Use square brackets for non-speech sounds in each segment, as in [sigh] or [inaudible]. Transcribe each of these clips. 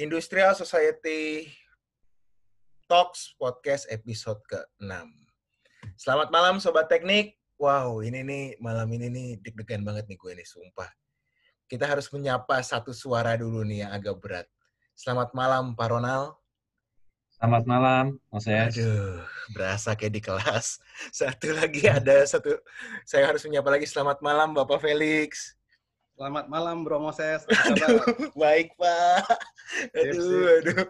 Industrial Society Talks Podcast episode ke-6. Selamat malam Sobat Teknik. Wow, ini nih malam ini nih deg-degan banget nih gue nih, sumpah. Kita harus menyapa satu suara dulu nih yang agak berat. Selamat malam Pak Ronald. Selamat malam, Mas Yas. Aduh, berasa kayak di kelas. Satu lagi ada satu, saya harus menyapa lagi. Selamat malam Bapak Felix. Selamat malam Bro Moses. Aduh, baik Pak. Aduh, aduh.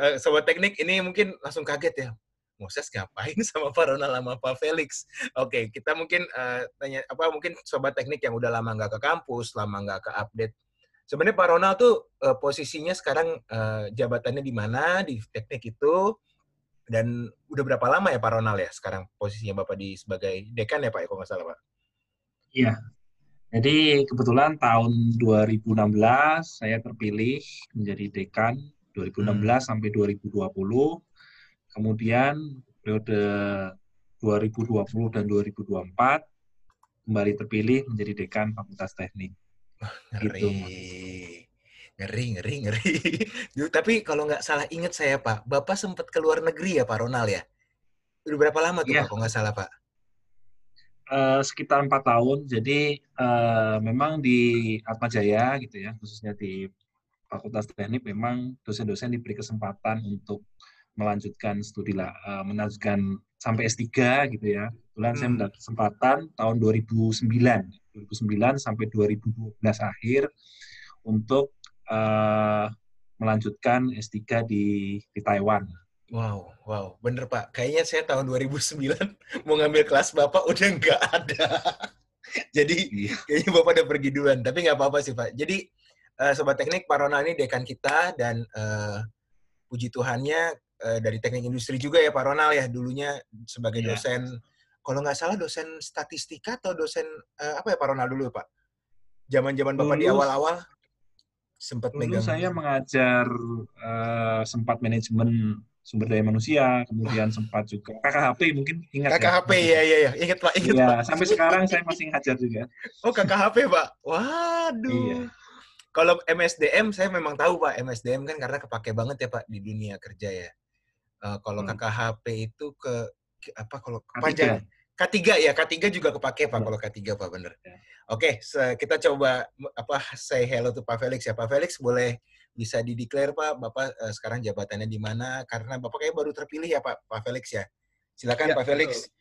Eh, Sobat teknik ini mungkin langsung kaget ya. Moses ngapain [laughs] sama Pak Ronald sama Pak Felix? Oke, kita mungkin uh, tanya apa mungkin sobat teknik yang udah lama nggak ke kampus, lama nggak ke update. Sebenarnya Pak Ronald tuh uh, posisinya sekarang uh, jabatannya di mana di teknik itu dan udah berapa lama ya Pak Ronald ya sekarang posisinya Bapak di sebagai dekan ya Pak ya kalau nggak salah Pak? Iya, jadi kebetulan tahun 2016 saya terpilih menjadi dekan 2016 hmm. sampai 2020. Kemudian periode 2020 dan 2024 kembali terpilih menjadi dekan Fakultas Teknik. ngeri. Gitu, ngeri, ngeri, ngeri. [laughs] Tapi kalau nggak salah ingat saya Pak, Bapak sempat ke luar negeri ya Pak Ronald ya? Udah berapa lama tuh ya. Pak, kalau nggak salah Pak? Uh, sekitar empat tahun. Jadi uh, memang di Atma Jaya gitu ya, khususnya di Fakultas Teknik memang dosen-dosen diberi kesempatan untuk melanjutkan studi lah, uh, melanjutkan sampai S3 gitu ya. Kebetulan hmm. saya mendapat kesempatan tahun 2009, 2009 sampai 2012 akhir untuk uh, melanjutkan S3 di di Taiwan. Wow, wow, bener Pak. Kayaknya saya tahun 2009 [laughs] mau ngambil kelas Bapak udah nggak ada. [laughs] Jadi iya. kayaknya Bapak udah pergi duluan. Tapi nggak apa-apa sih Pak. Jadi uh, Sobat Teknik, Pak Ronald ini dekan kita dan uh, puji Tuhannya uh, dari teknik industri juga ya Pak Ronald ya dulunya sebagai yeah. dosen. Kalau nggak salah dosen statistika atau dosen uh, apa ya Pak Ronald dulu Pak? Zaman-zaman Bapak Lulus. di awal-awal sempat megang. saya mengajar uh, sempat manajemen sumber daya manusia, kemudian sempat juga KKHP mungkin ingat KKHP ya, ya, ya, ingat Pak, ingat ya, Pak. Sampai sekarang saya masih ngajar juga. Oh KKHP Pak, waduh. Iya. Kalau MSDM saya memang tahu Pak, MSDM kan karena kepake banget ya Pak di dunia kerja ya. Uh, kalau hmm. KKHP itu ke, ke apa kalau kepanjang K3 ya, K3 juga kepake Pak, kalau K3 Pak bener. Ya. Oke, okay, kita coba apa say hello to Pak Felix ya. Pak Felix boleh bisa dideklar Pak, Bapak uh, sekarang jabatannya di mana? Karena Bapak kayak baru terpilih ya Pak, Pak Felix ya. Silakan ya, Pak Felix. Betul.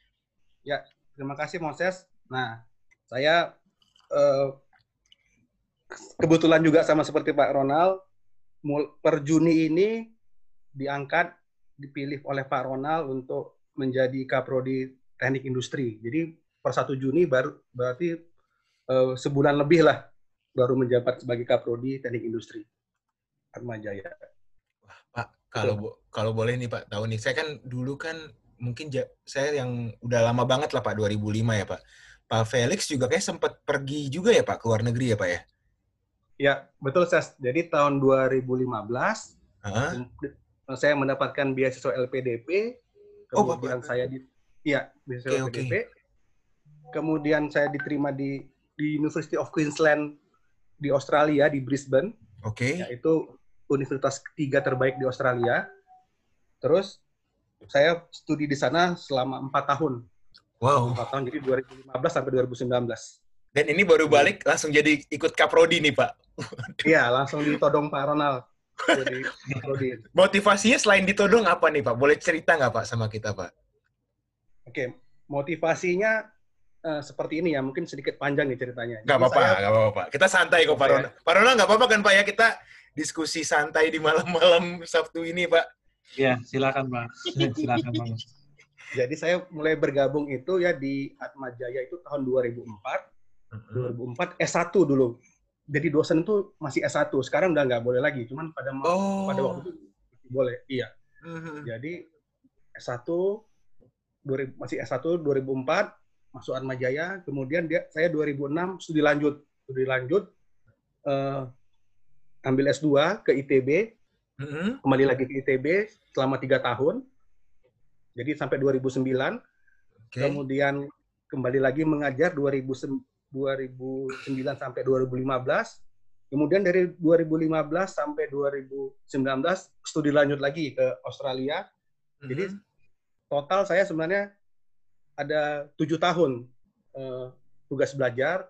Ya, terima kasih Moses. Nah, saya uh, kebetulan juga sama seperti Pak Ronald, per Juni ini diangkat, dipilih oleh Pak Ronald untuk menjadi Kaprodi Teknik Industri. Jadi per 1 Juni baru berarti uh, sebulan lebih lah baru menjabat sebagai Kaprodi Teknik Industri. Atma Jaya. Wah, Pak, kalau bo kalau boleh nih Pak, tahu nih, saya kan dulu kan mungkin saya yang udah lama banget lah Pak, 2005 ya Pak. Pak Felix juga kayak sempat pergi juga ya Pak, ke luar negeri ya Pak ya? Ya, betul Ses. Jadi tahun 2015, huh? saya mendapatkan beasiswa LPDP, oh, kemudian oh, saya di Iya, beasiswa okay, LPDP. Okay. Kemudian saya diterima di di University of Queensland di Australia di Brisbane. Oke. Okay. Yaitu universitas ketiga terbaik di Australia. Terus saya studi di sana selama empat tahun. Wow. Empat tahun, jadi 2015 sampai 2019. Dan ini baru balik langsung jadi ikut kaprodi nih Pak. Iya, langsung ditodong Pak Ronald. Jadi Motivasinya selain ditodong apa nih Pak? Boleh cerita nggak Pak sama kita Pak? Oke, motivasinya uh, seperti ini ya, mungkin sedikit panjang nih ceritanya. Gak apa-apa, saya... gak apa-apa. Kita santai kok Pak Ronald. Pak Ronald nggak apa-apa kan Pak ya? Kita diskusi santai di malam-malam Sabtu ini, Pak. Ya, silakan, Pak. [laughs] silakan, Pak. Jadi saya mulai bergabung itu ya di Atma Jaya itu tahun 2004. 2004 S1 dulu. Jadi dosen itu masih S1. Sekarang udah nggak boleh lagi. Cuman pada oh. pada waktu itu boleh. Iya. Uh-huh. Jadi S1 masih S1 2004 masuk Atma Jaya. Kemudian dia saya 2006 studi lanjut. Studi lanjut uh, ambil S2 ke ITB, mm-hmm. kembali lagi ke ITB selama tiga tahun, jadi sampai 2009. Okay. Kemudian kembali lagi mengajar 2000, 2009 sampai 2015, Kemudian dari 2015 sampai 2019 studi lanjut lagi ke Australia. Mm-hmm. Jadi total saya sebenarnya ada tujuh tahun uh, tugas belajar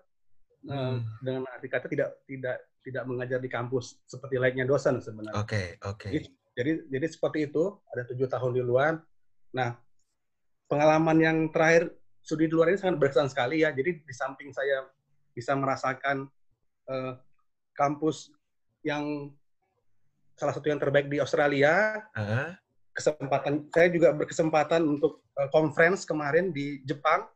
uh, dengan arti kata tidak tidak tidak mengajar di kampus seperti lainnya dosen sebenarnya. Oke okay, oke. Okay. Jadi, jadi jadi seperti itu ada tujuh tahun di luar. Nah pengalaman yang terakhir studi di luar ini sangat berkesan sekali ya. Jadi di samping saya bisa merasakan uh, kampus yang salah satu yang terbaik di Australia, uh -huh. kesempatan saya juga berkesempatan untuk conference kemarin di Jepang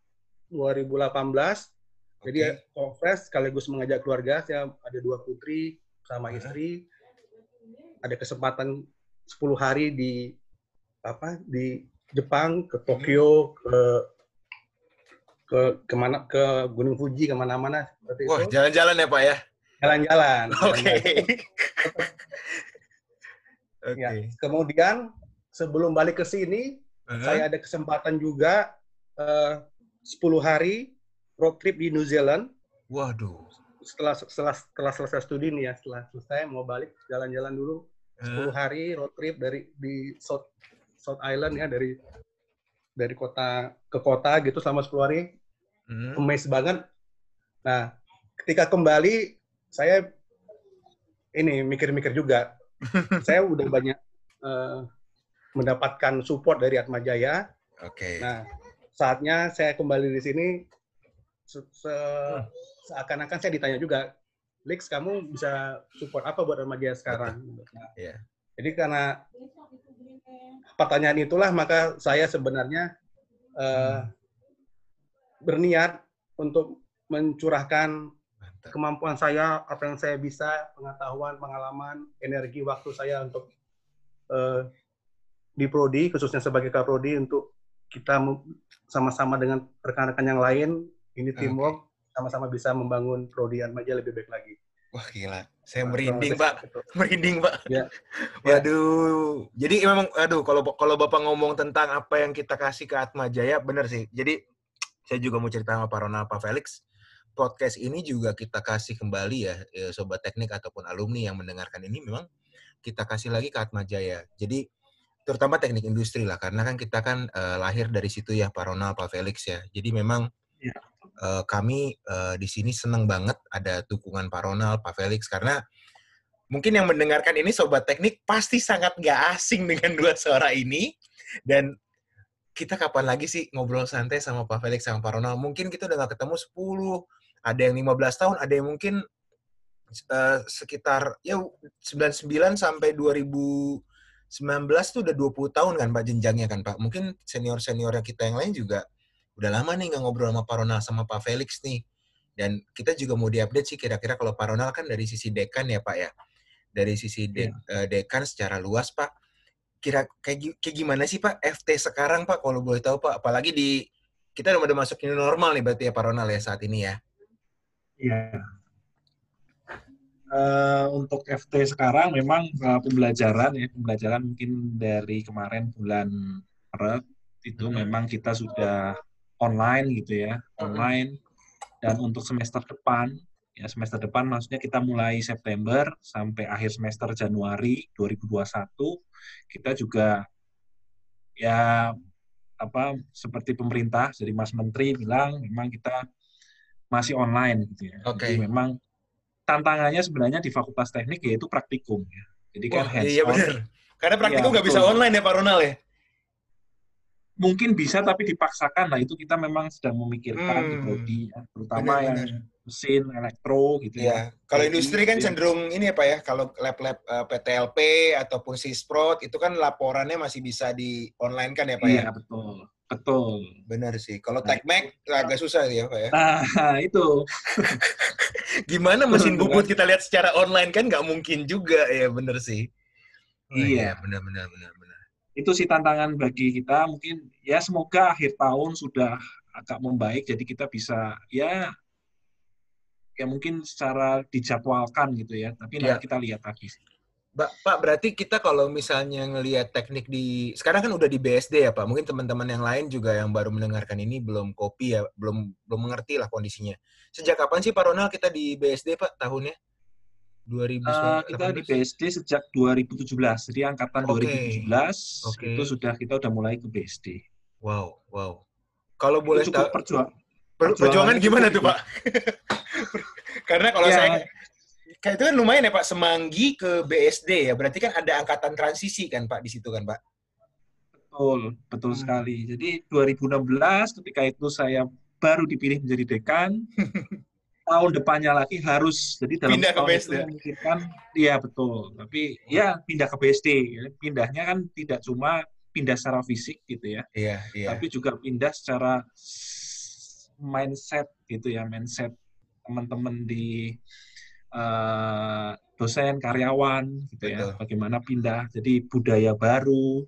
2018. Okay. Jadi conference sekaligus mengajak keluarga. Saya ada dua putri sama istri. Ada kesempatan 10 hari di apa di Jepang ke Tokyo ke ke ke mana ke Gunung Fuji ke mana-mana seperti Wah, itu. jalan-jalan ya Pak ya? Jalan-jalan. Oke. Okay. [laughs] okay. ya. Kemudian sebelum balik ke sini, -huh. saya ada kesempatan juga uh, 10 hari road trip di New Zealand. Waduh. Setelah setelah setelah selesai studi nih ya, setelah selesai mau balik jalan-jalan dulu uh. 10 hari road trip dari di South South Island ya dari dari kota ke kota gitu selama 10 hari. Hmm. Amazed banget. Nah, ketika kembali saya ini mikir-mikir juga. [laughs] saya udah banyak uh, mendapatkan support dari Atma Jaya. Oke. Okay. Nah, saatnya saya kembali di sini se se hmm. seakan-akan saya ditanya juga, Lix kamu bisa support apa buat Atma Jaya sekarang? Nah, [laughs] yeah. Jadi karena pertanyaan itulah maka saya sebenarnya uh, berniat untuk mencurahkan kemampuan saya, apa yang saya bisa, pengetahuan, pengalaman, energi, waktu saya untuk uh, di prodi, khususnya sebagai kaprodi untuk kita sama-sama dengan rekan-rekan yang lain, ini teamwork, sama-sama bisa membangun prodi Atmaja lebih baik lagi. Wah gila, saya merinding pak, merinding pak. Ya. [laughs] Waduh, jadi memang, aduh kalau kalau bapak ngomong tentang apa yang kita kasih ke Atma Jaya, benar sih. Jadi saya juga mau cerita sama Pak Ronald, Pak Felix. Podcast ini juga kita kasih kembali ya, ya, sobat teknik ataupun alumni yang mendengarkan ini memang kita kasih lagi ke Atma Jaya. Jadi terutama teknik industri lah, karena kan kita kan uh, lahir dari situ ya Pak Ronald, Pak Felix ya. Jadi memang ya uh, kami uh, di sini senang banget ada dukungan Pak Ronald, Pak Felix karena mungkin yang mendengarkan ini sobat teknik pasti sangat gak asing dengan dua suara ini dan kita kapan lagi sih ngobrol santai sama Pak Felix sama Pak Ronald? Mungkin kita udah gak ketemu 10, ada yang 15 tahun, ada yang mungkin uh, sekitar ya 99 sampai 2019 tuh udah 20 tahun kan Pak jenjangnya kan Pak. Mungkin senior-seniornya kita yang lain juga udah lama nih nggak ngobrol sama Pak Ronald sama Pak Felix nih. Dan kita juga mau diupdate sih kira-kira kalau Pak Ronald kan dari sisi dekan ya Pak ya. Dari sisi de yeah. Iya. dekan secara luas Pak. Kira kayak, kayak gimana sih Pak FT sekarang Pak kalau boleh tahu Pak. Apalagi di kita udah masuk ini normal nih berarti ya Pak Ronald ya saat ini ya. Iya. Uh, untuk FT sekarang memang uh, pembelajaran ya pembelajaran mungkin dari kemarin bulan Maret itu hmm. memang kita sudah online gitu ya, online. Dan untuk semester depan, ya semester depan maksudnya kita mulai September sampai akhir semester Januari 2021, kita juga ya apa seperti pemerintah jadi Mas Menteri bilang memang kita masih online gitu ya. Okay. Jadi memang tantangannya sebenarnya di Fakultas Teknik yaitu praktikum ya. Jadi kan Wah, hands iya benar. Karena praktikum iya, nggak ya, bisa online ya Pak Ronald ya mungkin bisa tapi dipaksakan lah itu kita memang sedang memikirkan hmm. di prodi ya, terutama benar, yang mesin elektro gitu ya. ya. Kalau industri kan ya. cenderung ini apa ya kalau lab-lab uh, eh, PTLP ataupun Sisprot itu kan laporannya masih bisa di online kan ya Pak iya, ya? betul. Betul. Benar sih. Kalau nah, Tekmek agak susah ya Pak ya. Nah, [laughs] itu. Gimana mesin bubut kita lihat secara online kan nggak mungkin juga ya benar sih. Oh, iya, benar benar benar itu sih tantangan bagi kita mungkin ya semoga akhir tahun sudah agak membaik jadi kita bisa ya ya mungkin secara dijadwalkan gitu ya tapi ya. nanti kita lihat lagi Pak, Pak, berarti kita kalau misalnya ngelihat teknik di sekarang kan udah di BSD ya Pak. Mungkin teman-teman yang lain juga yang baru mendengarkan ini belum kopi ya, belum belum mengerti lah kondisinya. Sejak kapan sih Pak Ronald kita di BSD Pak tahunnya? 2000 uh, kita di BSD sejak 2017. Jadi angkatan okay. 2017 okay. itu sudah kita udah mulai ke BSD. Wow, wow. Kalau boleh perjuang, perjuangan, perjuangan gimana tuh, Pak? [laughs] Karena kalau ya. saya kayak itu kan lumayan ya Pak Semanggi ke BSD ya. Berarti kan ada angkatan transisi kan Pak di situ kan Pak? Betul, betul hmm. sekali. Jadi 2016 ketika itu saya baru dipilih menjadi dekan. [laughs] tahun depannya lagi harus jadi dalam pindah ke BSD. memikirkan iya betul. Tapi ya pindah ke BSD. Pindahnya kan tidak cuma pindah secara fisik gitu ya. Iya, iya. Tapi juga pindah secara mindset gitu ya, mindset teman-teman di uh, dosen, karyawan gitu ya. Betul. Bagaimana pindah jadi budaya baru,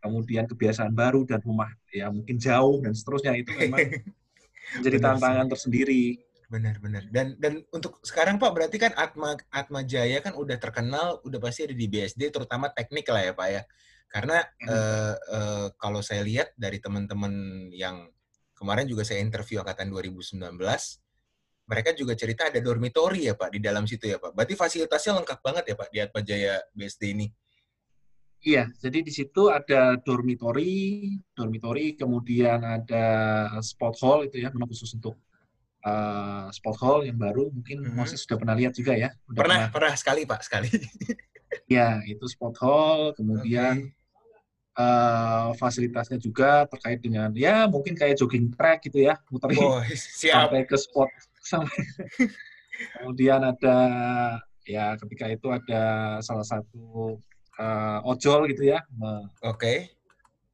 kemudian kebiasaan baru dan rumah ya mungkin jauh dan seterusnya itu memang [laughs] menjadi tantangan sih. tersendiri. Benar-benar. Dan dan untuk sekarang Pak berarti kan Atma Atma Jaya kan udah terkenal, udah pasti ada di BSD, terutama teknik lah ya Pak ya. Karena hmm. uh, uh, kalau saya lihat dari teman-teman yang kemarin juga saya interview angkatan 2019, mereka juga cerita ada dormitory ya Pak di dalam situ ya Pak. Berarti fasilitasnya lengkap banget ya Pak di Atma Jaya BSD ini. Iya, jadi di situ ada dormitory, dormitory, kemudian ada sport hall itu ya, memang khusus untuk uh, sport hall yang baru. Mungkin mm -hmm. Moses sudah pernah lihat juga ya? Udah pernah, pernah, pernah sekali Pak, sekali. [laughs] ya, itu sport hall, kemudian okay. uh, eh, fasilitasnya juga terkait dengan ya mungkin kayak jogging track gitu ya, muterin oh, sampai ke sport sampai. [laughs] kemudian ada ya ketika itu ada salah satu uh, ojol gitu ya. Oke. Okay.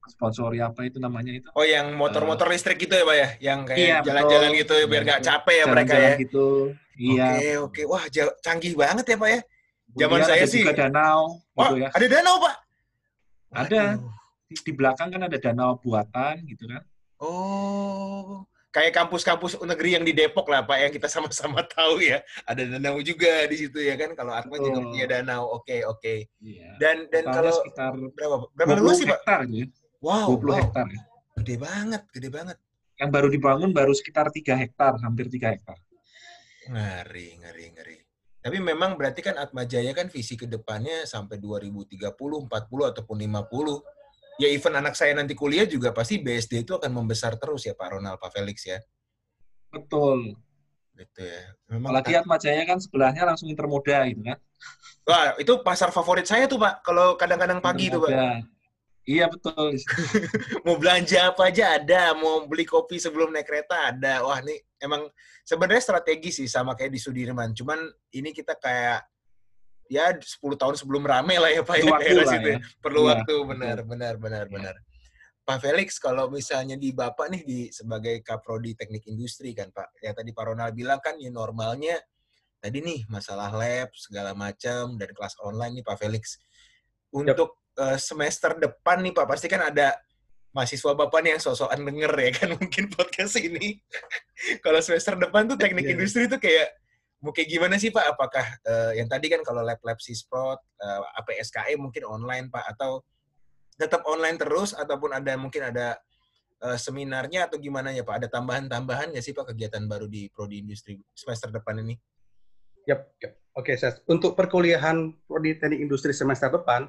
Sponsori apa itu namanya itu? Oh, yang motor-motor uh, listrik gitu ya, Pak ya? Yang kayak iya, jalan-jalan gitu ya, biar nggak capek ya jalan mereka ya? gitu. Iya. Oke, okay, oke. Okay. Wah, canggih banget ya, Pak ya? Zaman saya ada sih. Juga danau. Gitu oh, ya. ada danau, Pak? Ada. Di belakang kan ada danau buatan gitu kan. Oh kayak kampus-kampus negeri yang di Depok lah Pak yang kita sama-sama [laughs] tahu ya. Ada danau juga di situ ya kan. Kalau Atma juga punya danau. Oke, okay, oke. Okay. Iya. Dan dan kalau sekitar berapa berapa luas sih Pak? Hektar, gitu. Ya. Wow, 20 wow. hektar ya. Gede banget, gede banget. Yang baru dibangun baru sekitar 3 hektar, hampir 3 hektar. Ngeri, ngeri, ngeri. Tapi memang berarti kan Atma Jaya kan visi ke depannya sampai 2030, 40 ataupun 50 ya even anak saya nanti kuliah juga pasti BSD itu akan membesar terus ya Pak Ronald, Pak Felix ya. Betul. Gitu ya. Memang Apalagi Atma Jaya kan sebelahnya langsung intermoda gitu kan. Wah, itu pasar favorit saya tuh Pak, kalau kadang-kadang pagi tuh Pak. Iya betul. [laughs] mau belanja apa aja ada, mau beli kopi sebelum naik kereta ada. Wah nih emang sebenarnya strategi sih sama kayak di Sudirman. Cuman ini kita kayak ya 10 tahun sebelum rame lah ya Pak ya, daerah situ. Ya. Perlu ya. waktu benar benar benar ya. benar. Pak Felix kalau misalnya di Bapak nih di sebagai Kaprodi Teknik Industri kan Pak. Ya tadi Pak Ronald bilang kan ya normalnya tadi nih masalah lab segala macam dan kelas online nih Pak Felix. Untuk yep. uh, semester depan nih Pak pasti kan ada mahasiswa Bapak nih yang sosokan denger ya kan [laughs] mungkin podcast ini. kalau semester depan tuh teknik yeah. industri tuh kayak kayak gimana sih Pak? Apakah uh, yang tadi kan kalau lab-lab Sisprot, uh, eh, APSKE mungkin online Pak atau tetap online terus ataupun ada mungkin ada uh, seminarnya atau gimana ya Pak? Ada tambahan-tambahan nggak sih Pak kegiatan baru di Prodi Industri semester depan ini? Yap, yep. oke okay, Untuk perkuliahan Prodi Teknik Industri semester depan,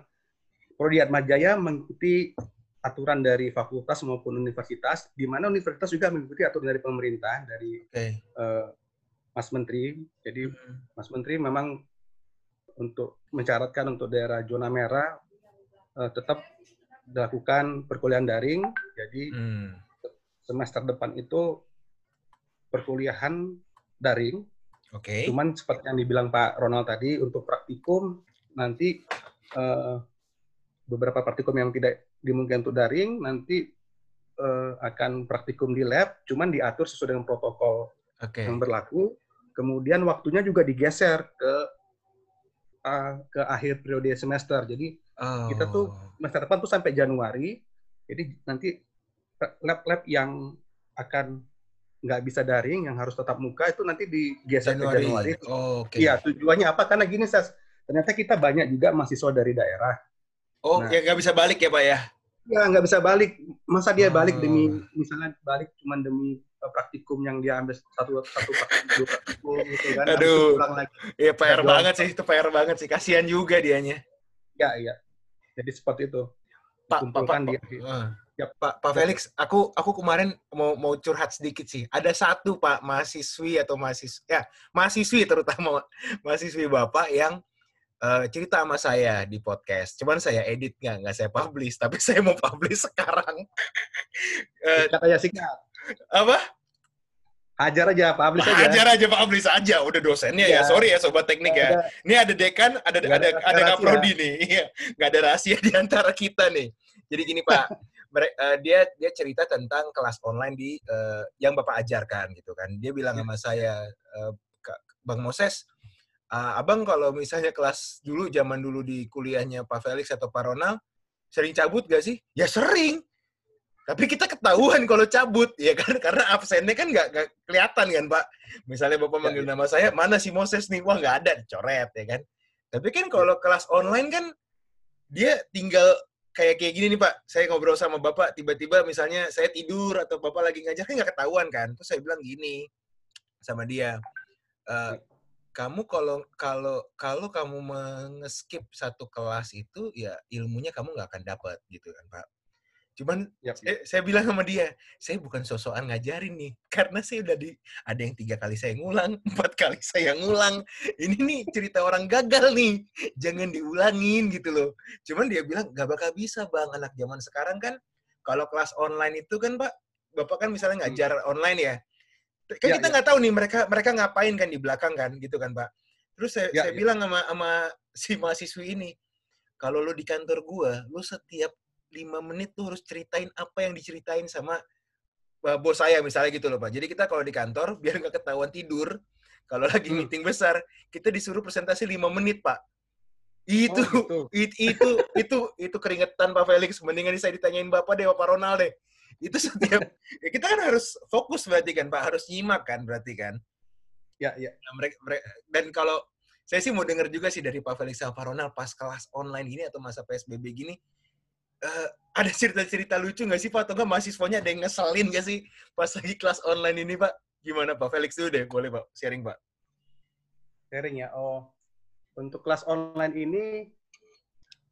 Prodi Atmajaya mengikuti aturan dari fakultas maupun universitas, di mana universitas juga mengikuti aturan dari pemerintah, dari okay. uh, Mas Menteri. Jadi hmm. Mas Menteri memang untuk mencaratkan untuk daerah zona merah uh, tetap dilakukan perkuliahan daring. Jadi hmm. semester depan itu perkuliahan daring. Oke. Okay. Cuman seperti yang dibilang Pak Ronald tadi untuk praktikum nanti uh, beberapa praktikum yang tidak dimungkinkan untuk daring nanti uh, akan praktikum di lab, cuman diatur sesuai dengan protokol okay. yang berlaku kemudian waktunya juga digeser ke uh, ke akhir periode semester. Jadi oh. kita tuh oh. semester depan tuh sampai Januari. Jadi nanti lab-lab yang akan nggak bisa daring, yang harus tetap muka itu nanti digeser Januari. ke Januari. Oh, okay. Iya, tujuannya apa? Karena gini, Sas, ternyata kita banyak juga mahasiswa dari daerah. Oh, nah, ya nggak bisa balik ya, Pak ya? Ya, nggak bisa balik. Masa dia balik demi, misalnya balik cuma demi praktikum yang dia ambil satu satu praktikum, praktikum gitu kan. Aduh. Iya PR banget sih, itu PR banget sih. Kasihan juga dianya. Iya, iya. Jadi seperti itu. Pak, Pak, Pak, dia. Uh. Ya, Pak, Pak Felix, aku aku kemarin mau mau curhat sedikit sih. Ada satu Pak mahasiswi atau mahasiswa ya mahasiswi terutama [laughs] mahasiswi Bapak yang uh, cerita sama saya di podcast. Cuman saya edit nggak, nggak saya publish. [laughs] Tapi saya mau publish sekarang. uh, Katanya singkat. Apa? Hajar aja, publish aja. Hajar aja, publish aja. Udah dosennya ya. ya. Sorry ya sobat teknik ya. Ada, ini ada dekan, ada ada ada, ada ada prodi nih. Iya. Nggak ada rahasia di antara kita nih. Jadi gini Pak, [laughs] uh, dia dia cerita tentang kelas online di uh, yang Bapak ajarkan gitu kan. Dia bilang ya. sama saya, uh, Bang Moses, uh, abang kalau misalnya kelas dulu zaman dulu di kuliahnya Pak Felix atau Pak Ronald sering cabut gak sih? Ya sering. Tapi kita ketahuan kalau cabut, ya kan? [laughs] Karena absennya kan nggak kelihatan kan, Pak. Misalnya Bapak manggil ya, nama saya, mana si Moses nih? Wah, nggak ada, dicoret, ya kan? Tapi kan kalau kelas online kan, dia tinggal kayak kayak gini nih, Pak. Saya ngobrol sama Bapak, tiba-tiba misalnya saya tidur atau Bapak lagi ngajar, kan nggak ketahuan kan? Terus saya bilang gini sama dia, e, kamu kalau kalau kalau kamu mengeskip satu kelas itu ya ilmunya kamu nggak akan dapat gitu kan pak cuman yep. saya, saya bilang sama dia saya bukan sosokan ngajarin nih karena saya udah di ada yang tiga kali saya ngulang [laughs] empat kali saya ngulang ini nih cerita orang gagal nih jangan diulangin gitu loh cuman dia bilang nggak bakal bisa bang anak zaman sekarang kan kalau kelas online itu kan pak bapak kan misalnya hmm. ngajar hmm. online ya kan ya, kita ya. nggak ya. tahu nih mereka mereka ngapain kan di belakang kan gitu kan pak terus saya, ya, saya ya. bilang sama sama si mahasiswi ini kalau lo di kantor gua lo setiap lima menit tuh harus ceritain apa yang diceritain sama uh, bos saya misalnya gitu loh pak jadi kita kalau di kantor biar nggak ketahuan tidur kalau [laughs] lagi hmm. meeting besar kita disuruh presentasi lima menit pak itu oh, gitu. itu itu itu itu keringetan pak Felix mendingan saya ditanyain bapak deh bapak Ronald deh itu setiap [laughs] ya kita kan harus fokus berarti kan Pak. Harus nyimak kan berarti kan. Ya ya. Nah, mereka, mereka dan kalau saya sih mau dengar juga sih dari Pak Felix Ronald pas kelas online gini atau masa PSBB gini uh, ada cerita-cerita lucu nggak sih Pak? Atau nggak mahasiswanya ada yang ngeselin nggak sih pas lagi kelas online ini Pak? Gimana Pak? Felix dulu deh boleh Pak. Sharing Pak. Sharing ya. Oh untuk kelas online ini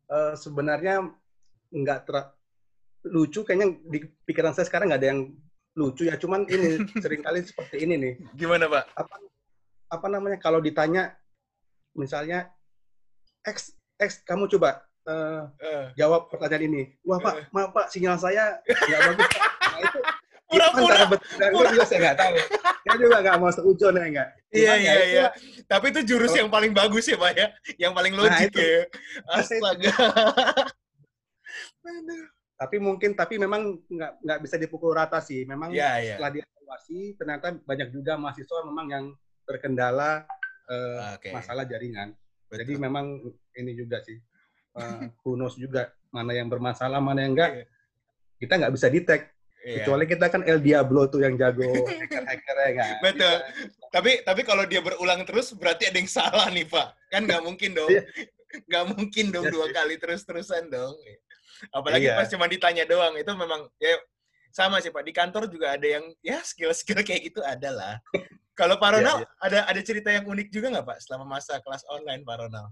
uh, sebenarnya nggak ter lucu kayaknya di pikiran saya sekarang nggak ada yang lucu ya. Cuman ini [laughs] sering kali seperti ini nih. Gimana pak? Apa apa namanya kalau ditanya misalnya X X kamu coba uh, uh. jawab pertanyaan ini. Wah pak uh. maaf pak sinyal saya [laughs] nggak bagus. Pak. nah itu pura-pura. pura juga saya nggak tahu. [laughs] Saya juga nggak mau seujon ya nggak? Iya iya ya, iya. tapi itu jurus oh. yang paling bagus ya pak ya. Yang paling nah, logik nah, ya astaga tapi mungkin tapi memang nggak nggak bisa dipukul rata sih memang yeah, yeah. setelah dievaluasi ternyata banyak juga mahasiswa memang yang terkendala uh, okay. masalah jaringan Betul. jadi memang ini juga sih uh, [laughs] who knows juga mana yang bermasalah mana yang enggak yeah. kita nggak bisa detect yeah. kecuali kita kan El Diablo tuh yang jago [laughs] hacker-hacker ya kan betul tapi tapi kalau dia berulang terus berarti ada yang salah nih pak kan nggak mungkin dong iya. nggak mungkin dong iya dua kali terus terusan dong Apalagi iya. pas cuma ditanya doang itu memang ya sama sih Pak. Di kantor juga ada yang ya skill-skill kayak gitu ada lah. [laughs] Kalau Pak Ronald iya, iya. ada ada cerita yang unik juga nggak Pak selama masa kelas online Pak Ronald?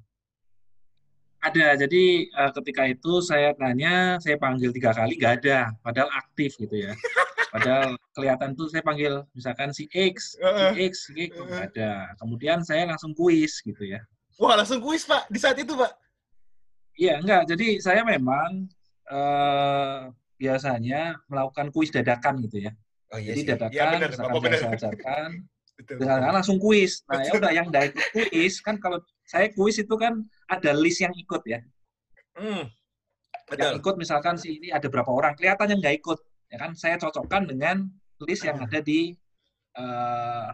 Ada. Jadi uh, ketika itu saya tanya, saya panggil tiga kali nggak ada, padahal aktif gitu ya. [laughs] Padahal kelihatan tuh saya panggil misalkan si X, si X, si X nggak ada. Kemudian saya langsung kuis gitu ya. Wah langsung kuis Pak di saat itu Pak? Iya, enggak. Jadi saya memang uh, biasanya melakukan kuis dadakan gitu ya. Oh, iya Jadi sih. dadakan, ya, bener, misalkan bener. saya ajarkan, misalkan langsung kuis. Nah, ya udah yang dari kuis kan kalau saya kuis itu kan ada list yang ikut ya. Hmm. Yang ikut misalkan si ini ada berapa orang, kelihatan yang nggak ikut, ya kan? Saya cocokkan dengan list yang hmm. ada di uh,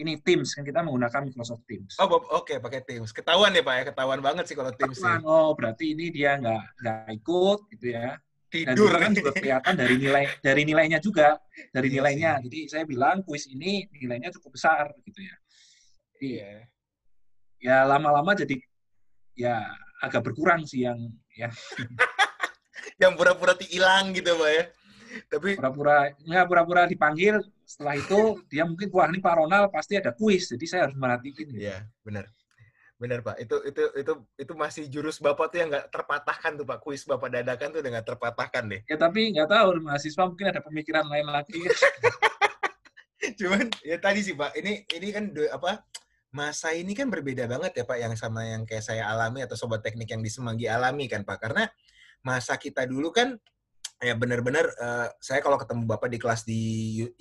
ini Teams kan kita menggunakan Microsoft Teams. Oh oke okay, pakai Teams. Ketahuan ya pak ya ketahuan banget sih kalau Teams. Ketahuan, oh berarti ini dia nggak nggak ikut gitu ya. Tidur Dan kan juga kelihatan dari nilai dari nilainya juga dari iya nilainya. Yes. Jadi saya bilang kuis ini nilainya cukup besar gitu ya. Iya. Ya lama-lama jadi ya agak berkurang sih yang ya. [laughs] yang pura-pura hilang gitu pak ya. Tapi pura-pura ya pura-pura dipanggil. Setelah itu dia mungkin wah ini Pak Ronald pasti ada kuis, jadi saya harus merhatiin. Iya, benar. Benar Pak, itu itu itu itu masih jurus Bapak tuh yang nggak terpatahkan tuh Pak, kuis Bapak dadakan tuh dengan terpatahkan deh. Ya tapi nggak tahu mahasiswa mungkin ada pemikiran lain lagi. [laughs] Cuman ya tadi sih Pak, ini ini kan apa masa ini kan berbeda banget ya Pak yang sama yang kayak saya alami atau sobat teknik yang di Semanggi alami kan Pak. Karena masa kita dulu kan ya benar-benar uh, saya kalau ketemu Bapak di kelas di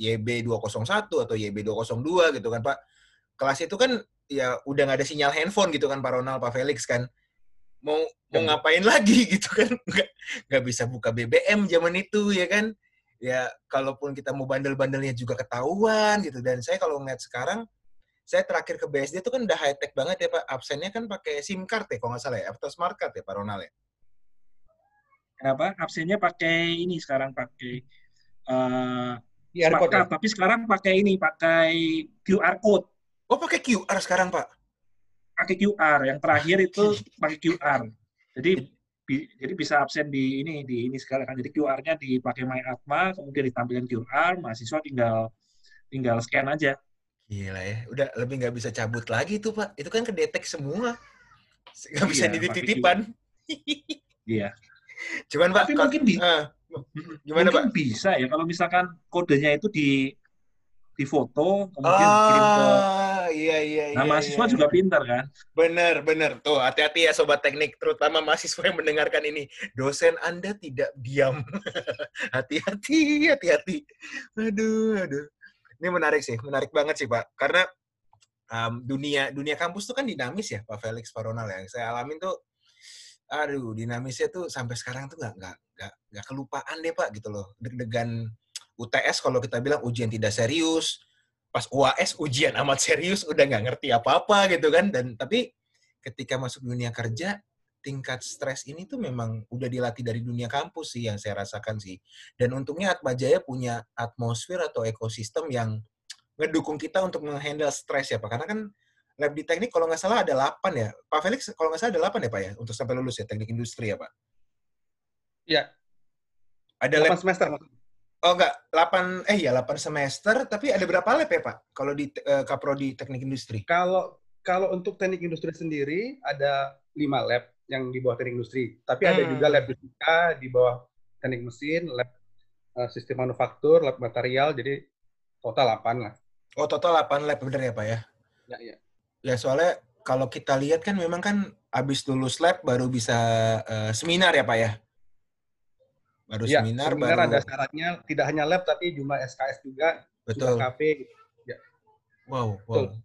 YB 201 atau YB 202 gitu kan Pak. Kelas itu kan ya udah nggak ada sinyal handphone gitu kan Pak Ronald, Pak Felix kan. Mau mau ngapain lagi [laughs] gitu kan? Nggak, nggak bisa buka BBM zaman itu ya kan. Ya kalaupun kita mau bandel-bandelnya juga ketahuan gitu. Dan saya kalau ngeliat sekarang, saya terakhir ke BSD itu kan udah high tech banget ya Pak. Absennya kan pakai SIM card ya kalau nggak salah ya, atau smart card ya Pak Ronald ya. Kenapa? Absennya pakai ini sekarang pakai uh, smart card, ya? tapi sekarang pakai ini, pakai QR code. Oh, pakai QR sekarang, Pak? Pakai QR. Yang terakhir itu pakai QR. Jadi bi, jadi bisa absen di ini di ini sekarang kan. Jadi QR-nya dipakai My Atma, kemudian ditampilkan QR, mahasiswa tinggal tinggal scan aja. Gila ya, udah lebih nggak bisa cabut lagi tuh Pak. Itu kan kedetek semua. Nggak bisa iya, dititip-titipan. iya. Cuman Pak, Tapi mungkin di, uh, gimana mungkin Pak? bisa ya kalau misalkan kodenya itu di di foto kemudian oh, kirim ke iya iya nah iya, mahasiswa iya. juga pintar kan? Bener bener. Tuh hati-hati ya sobat teknik terutama mahasiswa yang mendengarkan ini. Dosen anda tidak diam. [laughs] Hati-hati hati-hati. Aduh aduh. Ini menarik sih menarik banget sih pak. Karena um, dunia dunia kampus tuh kan dinamis ya pak Felix Faronal yang saya alamin tuh aduh dinamisnya tuh sampai sekarang tuh nggak nggak nggak kelupaan deh pak gitu loh deg-degan UTS kalau kita bilang ujian tidak serius, pas UAS ujian amat serius, udah nggak ngerti apa-apa gitu kan. Dan tapi ketika masuk dunia kerja, tingkat stres ini tuh memang udah dilatih dari dunia kampus sih yang saya rasakan sih. Dan untungnya Atma Jaya punya atmosfer atau ekosistem yang ngedukung kita untuk menghandle stres ya Pak. Karena kan lab di teknik kalau nggak salah ada 8 ya. Pak Felix kalau nggak salah ada 8 ya Pak ya untuk sampai lulus ya teknik industri ya Pak? Iya. Ada 8 lab semester Oh enggak, 8 eh ya 8 semester, tapi ada berapa lab ya, Pak? Kalau di uh, Kapro di Teknik Industri? Kalau kalau untuk Teknik Industri sendiri ada 5 lab yang di bawah Teknik Industri. Tapi hmm. ada juga lab fisika di bawah Teknik Mesin, lab uh, sistem manufaktur, lab material, jadi total 8 lah. Oh, total 8 lab benar ya, Pak ya? Ya, ya. Ya, soalnya kalau kita lihat kan memang kan habis lulus lab baru bisa uh, seminar ya, Pak ya? baru ya, seminar, seminar baru... ada syaratnya tidak hanya lab tapi cuma SKS juga betul juga KP ya. wow wow betul.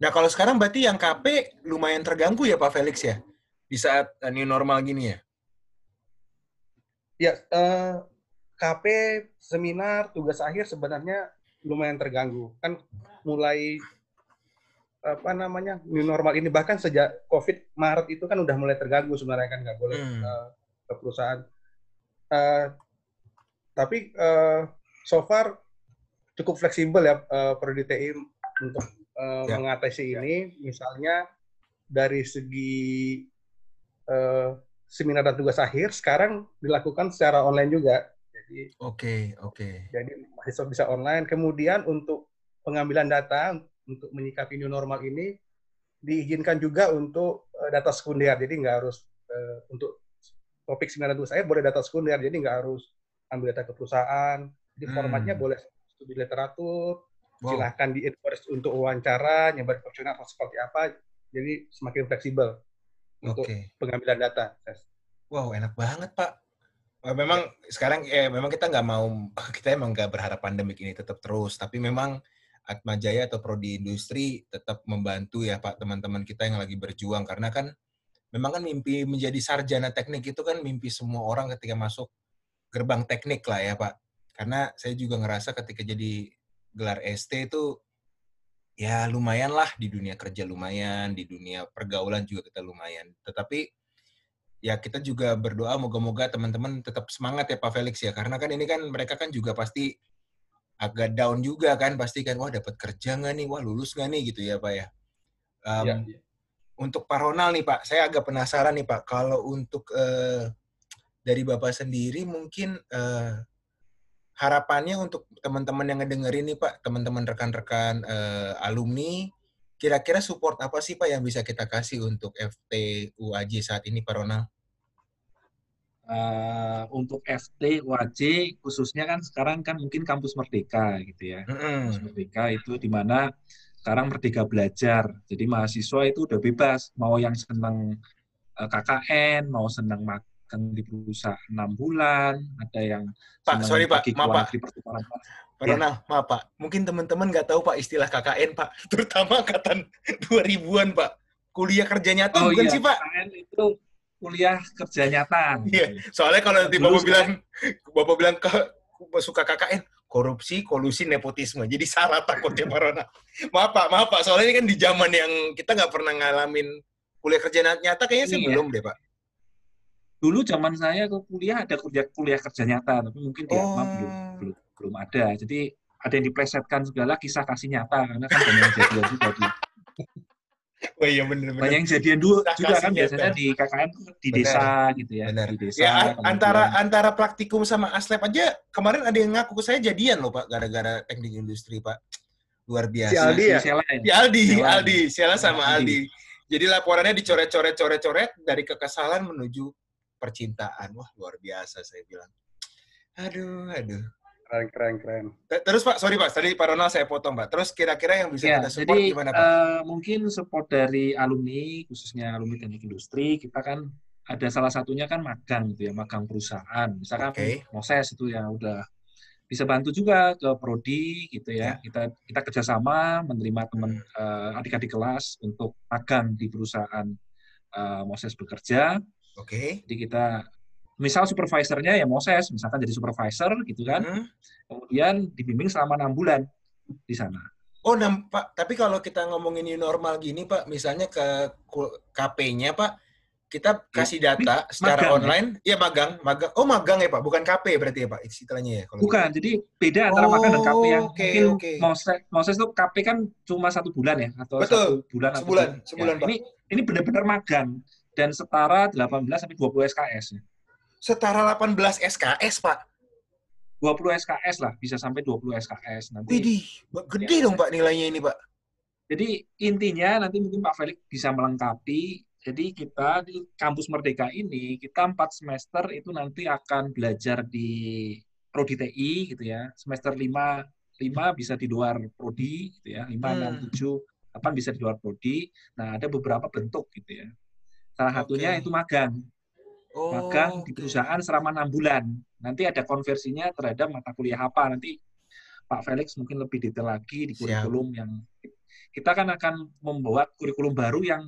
nah kalau sekarang berarti yang KP lumayan terganggu ya Pak Felix ya di saat new normal gini ya ya uh, KP seminar tugas akhir sebenarnya lumayan terganggu kan mulai apa namanya new normal ini bahkan sejak COVID Maret itu kan udah mulai terganggu sebenarnya kan nggak boleh hmm. uh, ke perusahaan Uh, tapi uh, so far cukup fleksibel ya uh, Prodi TI untuk uh, ya. mengatasi ini. Misalnya dari segi uh, seminar dan tugas akhir sekarang dilakukan secara online juga. Jadi oke okay, oke. Okay. Jadi mahasiswa bisa online. Kemudian untuk pengambilan data untuk menyikapi new normal ini diizinkan juga untuk uh, data sekunder. Jadi nggak harus uh, untuk topik seminar tugas saya boleh data sekunder, jadi nggak harus ambil data ke perusahaan. Jadi hmm. formatnya boleh studi literatur, wow. silahkan di untuk wawancara, nyebar kuesioner atau seperti apa. Jadi semakin fleksibel untuk okay. pengambilan data. Wow, enak banget Pak. Memang ya. sekarang ya memang kita nggak mau [laughs] kita emang nggak berharap pandemik ini tetap terus, tapi memang Atma Jaya atau Prodi Industri tetap membantu ya Pak teman-teman kita yang lagi berjuang karena kan memang kan mimpi menjadi sarjana teknik itu kan mimpi semua orang ketika masuk gerbang teknik lah ya Pak. Karena saya juga ngerasa ketika jadi gelar ST itu ya lumayan lah di dunia kerja lumayan, di dunia pergaulan juga kita lumayan. Tetapi ya kita juga berdoa moga-moga teman-teman tetap semangat ya Pak Felix ya karena kan ini kan mereka kan juga pasti agak down juga kan pasti kan wah dapat kerja nggak nih wah lulus nggak nih gitu ya Pak ya. Um, ya, ya untuk Pak Ronald nih Pak, saya agak penasaran nih Pak, kalau untuk uh, dari Bapak sendiri mungkin uh, harapannya untuk teman-teman yang ngedengerin nih Pak, teman-teman rekan-rekan uh, alumni, kira-kira support apa sih Pak yang bisa kita kasih untuk FT UAJ saat ini Pak Ronald? Uh, untuk FT UAJ khususnya kan sekarang kan mungkin kampus Merdeka gitu ya. Mm. Kampus Merdeka itu di mana sekarang Merdeka Belajar. Jadi mahasiswa itu udah bebas mau yang senang uh, KKN, mau senang magang di perusahaan enam bulan, ada yang Pak, sorry Pak, maaf Pak. Pak ya. Ronald, maaf Pak. Mungkin teman-teman nggak tahu Pak istilah KKN Pak, [laughs] terutama angkatan 2000-an Pak. Kuliah kerja nyata oh, bukan iya. sih Pak? KKN itu kuliah kerja nyata. Iya, soalnya kalau nanti Bapak bilang, Bapak bilang ke suka KKN, korupsi, kolusi, nepotisme. Jadi salah takutnya [laughs] Pak Ronald. Maaf Pak, maaf Pak. Soalnya ini kan di zaman yang kita nggak pernah ngalamin kuliah kerja nyata kayaknya sih iya. belum deh Pak. Dulu zaman saya ke kuliah ada kuliah kuliah kerja nyata, tapi mungkin di oh. belum, belum belum ada. Jadi ada yang diplesetkan segala kisah kasih nyata karena kan banyak kejadian juga di [laughs] Oh iya benar benar. Banyak yang jadian dulu juga kan biasanya di KKN di bener. desa gitu ya. Bener. Di desa. Ya, antara antara praktikum sama aslep aja kemarin ada yang ngaku ke saya jadian loh Pak gara-gara teknik industri Pak. Luar biasa. Si Aldi ya? Si, si Aldi, Siala. Aldi, Siala sama Aldi. Aldi. Jadi laporannya dicoret-coret-coret-coret dari kekesalan menuju percintaan. Wah, luar biasa saya bilang. Aduh, aduh. Keren, keren, keren. Terus Pak, sorry Pak, tadi Pak Ronald saya potong Pak. Terus kira-kira yang bisa ya, kita support jadi, gimana Pak? Uh, mungkin support dari alumni, khususnya alumni teknik industri, kita kan ada salah satunya kan magang gitu ya, magang perusahaan. Misalkan okay. Moses itu yang udah bisa bantu juga ke prodi gitu ya. ya. Kita kita kerjasama menerima teman uh, adik-adik kelas untuk magang di perusahaan uh, Moses bekerja. Oke. Okay. Jadi kita misal supervisornya ya Moses, misalkan jadi supervisor gitu kan, hmm. kemudian dibimbing selama enam bulan di sana. Oh, Pak. Tapi kalau kita ngomongin new normal gini, Pak, misalnya ke KP-nya, Pak, kita ya, kasih data secara magang, ya? online. Iya, ya, magang, magang. Oh, magang ya, Pak. Bukan KP berarti ya, Pak, istilahnya ya. Kalau Bukan. Gitu. Jadi beda antara oh, magang dan KP yang okay, mungkin okay. Moses, Moses itu KP kan cuma satu bulan ya, atau Betul. satu bulan. Sebulan, atau, sebulan, ya, Pak. Ini ini benar-benar magang dan setara 18 sampai 20 SKS. Ya setara 18 SKS, Pak. 20 SKS lah, bisa sampai 20 SKS nanti. Widih, gede ya. dong Pak nilainya ini, Pak. Jadi intinya nanti mungkin Pak Felix bisa melengkapi. Jadi kita di kampus Merdeka ini, kita empat semester itu nanti akan belajar di Prodi TI gitu ya. Semester 5, 5 bisa di luar Prodi gitu ya. 5, hmm. 6, 7, 8 bisa di luar Prodi. Nah, ada beberapa bentuk gitu ya. Salah satunya okay. itu magang oh, magang di perusahaan selama enam bulan. Nanti ada konversinya terhadap mata kuliah apa. Nanti Pak Felix mungkin lebih detail lagi di kurikulum Siap. yang kita kan akan membuat kurikulum baru yang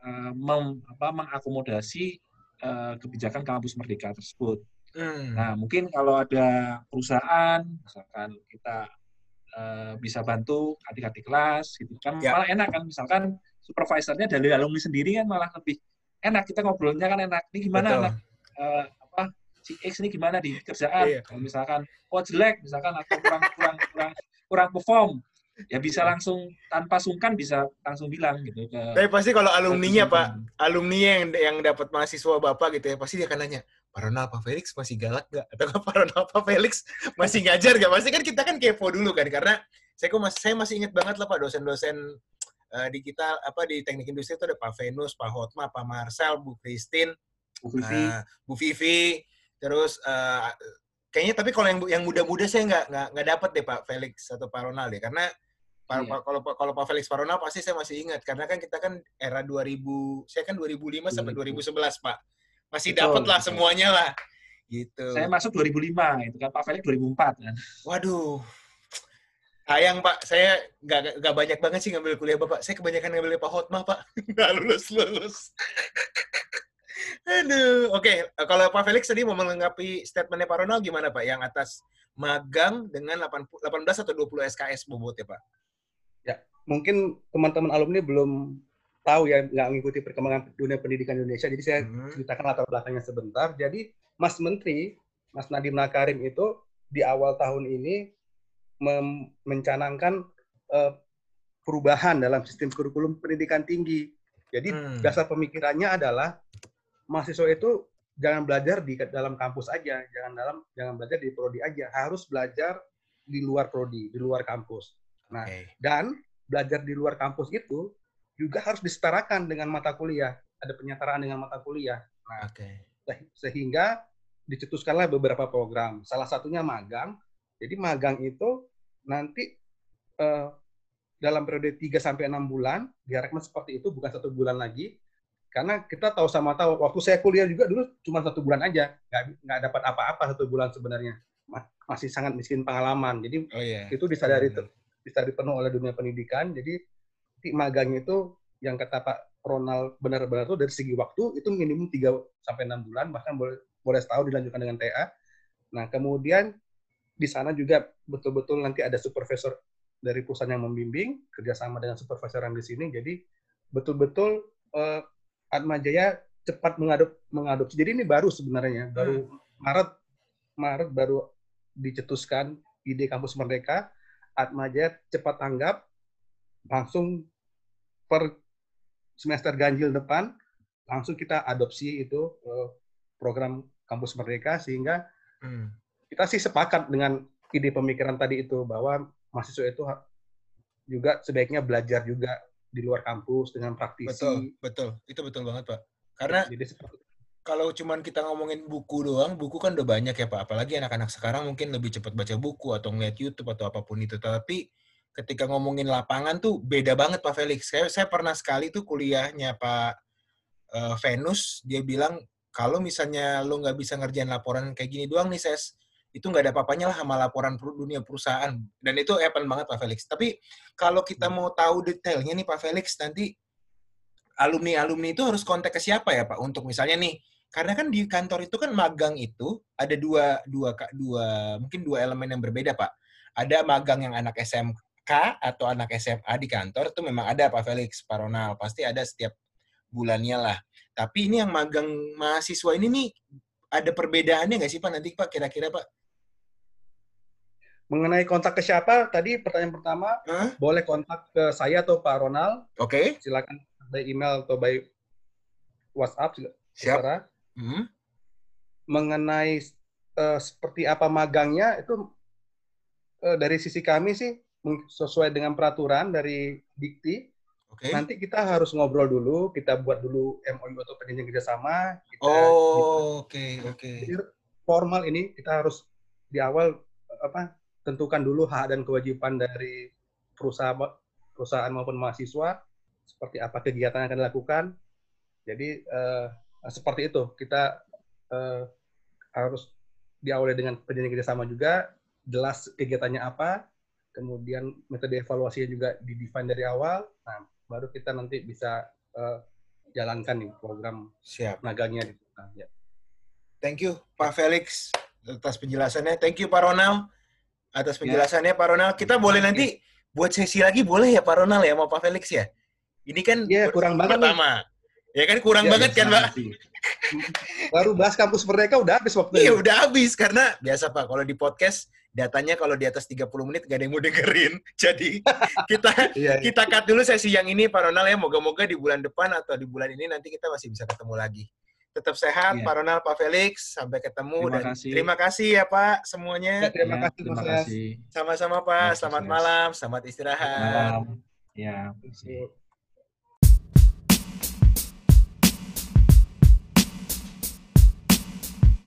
uh, mem, apa, mengakomodasi uh, kebijakan kampus merdeka tersebut. Hmm. Nah, mungkin kalau ada perusahaan, misalkan kita uh, bisa bantu adik-adik kelas, gitu kan ya. malah enak kan, misalkan supervisornya dari alumni sendiri kan malah lebih enak kita ngobrolnya kan enak. Ini gimana Betul. anak uh, apa si X ini gimana di kerjaan? Iya. Kalau misalkan oh jelek, misalkan atau kurang kurang kurang kurang perform, ya bisa langsung tanpa sungkan bisa langsung bilang gitu ke Tapi pasti kalau alumninya Pak, alumni yang yang dapat mahasiswa Bapak gitu ya, pasti dia akan nanya, Pak Ronald Pak Felix masih galak nggak? Atau Pak Ronald Pak Felix masih ngajar nggak? Pasti kan kita kan kepo dulu kan, karena saya kok saya masih ingat banget lah Pak dosen-dosen uh, di kita apa di teknik industri itu ada Pak Venus, Pak Hotma, Pak Marcel, Bu Christine, Bu Vivi, uh, Bu Vivi terus uh, kayaknya tapi kalau yang yang muda-muda saya nggak nggak nggak dapat deh Pak Felix atau Pak Ronald deh karena Pak, iya. kalau kalau Pak Felix Pak Ronald pasti saya masih ingat karena kan kita kan era 2000 saya kan 2005 sampai 2011 Pak. Masih dapat lah semuanya lah gitu. Saya masuk 2005 itu kan Pak Felix 2004 kan. Waduh Sayang Pak, saya nggak nggak banyak banget sih ngambil kuliah Bapak. Saya kebanyakan ngambil Pak Hotma Pak. [laughs] Nggak lulus lulus. [laughs] Aduh, oke. Okay. Kalau Pak Felix tadi mau melengkapi statementnya Pak Ronald gimana Pak? Yang atas magang dengan 18 atau 20 SKS bobotnya Pak? Ya, mungkin teman-teman alumni belum tahu ya, nggak mengikuti perkembangan dunia pendidikan Indonesia. Jadi saya hmm. ceritakan latar belakangnya sebentar. Jadi Mas Menteri, Mas Nadiem Nakarim itu di awal tahun ini mencanangkan uh, perubahan dalam sistem kurikulum pendidikan tinggi. Jadi hmm. dasar pemikirannya adalah mahasiswa itu jangan belajar di dalam kampus aja, jangan dalam jangan belajar di prodi aja, harus belajar di luar prodi, di luar kampus. Nah, okay. dan belajar di luar kampus itu juga harus disetarakan dengan mata kuliah, ada penyetaraan dengan mata kuliah. Nah, okay. sehingga dicetuskanlah beberapa program. Salah satunya magang. Jadi magang itu nanti uh, dalam periode 3 sampai 6 bulan, diharapkan seperti itu bukan satu bulan lagi, karena kita tahu sama tahu waktu saya kuliah juga dulu cuma satu bulan aja. Nggak nggak dapat apa-apa satu bulan sebenarnya. Masih sangat miskin pengalaman. Jadi oh, yeah. itu disadari yeah. disadari penuh oleh dunia pendidikan. Jadi di magang itu yang kata Pak Ronald benar-benar itu dari segi waktu itu minimum 3 sampai enam bulan. Bahkan boleh boleh setahun dilanjutkan dengan TA nah kemudian di sana juga betul-betul nanti ada supervisor dari perusahaan yang membimbing kerjasama dengan supervisor yang di sini jadi betul-betul uh, Atma Jaya cepat mengadop mengadopsi. Jadi ini baru sebenarnya, baru hmm. Maret Maret baru dicetuskan ide kampus Merdeka. Atma Jaya cepat tanggap, langsung per semester ganjil depan langsung kita adopsi itu uh, program kampus Merdeka sehingga hmm. Kita sih sepakat dengan ide pemikiran tadi itu bahwa mahasiswa itu juga sebaiknya belajar juga di luar kampus dengan praktisi. Betul, betul. Itu betul banget, Pak. Karena Jadi, kalau cuman kita ngomongin buku doang, buku kan udah banyak ya, Pak. Apalagi anak-anak sekarang mungkin lebih cepat baca buku atau ngeliat YouTube atau apa pun itu. Tapi ketika ngomongin lapangan tuh beda banget, Pak Felix. Saya, saya pernah sekali tuh kuliahnya Pak uh, Venus, dia bilang, kalau misalnya lo nggak bisa ngerjain laporan kayak gini doang nih, Ses, itu nggak ada apa-apanya lah sama laporan dunia perusahaan. Dan itu happen banget Pak Felix. Tapi kalau kita hmm. mau tahu detailnya nih Pak Felix, nanti alumni-alumni itu harus kontak ke siapa ya Pak? Untuk misalnya nih, karena kan di kantor itu kan magang itu ada dua, dua, dua mungkin dua elemen yang berbeda Pak. Ada magang yang anak SMK atau anak SMA di kantor itu memang ada Pak Felix, Pak Ronald. Pasti ada setiap bulannya lah. Tapi ini yang magang mahasiswa ini nih ada perbedaannya nggak sih Pak nanti Pak kira-kira Pak? Mengenai kontak ke siapa, tadi pertanyaan pertama, huh? boleh kontak ke saya atau Pak Ronald. Oke. Okay. Silakan by email atau by WhatsApp. Siap. Hmm. Mengenai uh, seperti apa magangnya, itu uh, dari sisi kami sih sesuai dengan peraturan dari Dikti. Okay. Nanti kita harus ngobrol dulu, kita buat dulu MOU atau perjanjian kerjasama. Kita, oh, oke, oke. Okay, okay. Formal ini kita harus di awal apa tentukan dulu hak dan kewajiban dari perusahaan perusahaan maupun mahasiswa seperti apa kegiatan yang akan dilakukan. Jadi uh, seperti itu kita uh, harus diawali dengan perjanjian kerjasama juga, jelas kegiatannya apa, kemudian metode evaluasinya juga didefine dari awal. Nah, baru kita nanti bisa uh, jalankan nih program siap nagangnya. Nah, ya. Thank you Pak Felix atas penjelasannya. Thank you Pak Ronald atas ya. penjelasannya ya. Pak Ronald. Kita boleh nanti buat sesi lagi boleh ya Pak Ronald ya mau Pak Felix ya? Ini kan ya, kurang banget pertama. Nih. Ya kan kurang ya, banget ya, kan, Pak? Baru bahas kampus mereka udah habis waktu Iya, udah habis karena biasa Pak kalau di podcast datanya kalau di atas 30 menit gak ada yang mau dengerin. [laughs] Jadi kita [laughs] ya, ya. kita cut dulu sesi yang ini Pak Ronald ya. Moga-moga di bulan depan atau di bulan ini nanti kita masih bisa ketemu lagi. Tetap sehat, iya. Pak Ronald, Pak Felix. Sampai ketemu terima dan kasih. terima kasih ya Pak semuanya. Ya, terima ya, kasih, terima kasih. Sama-sama Pak. Selamat malam, selamat istirahat. Malam. Ya.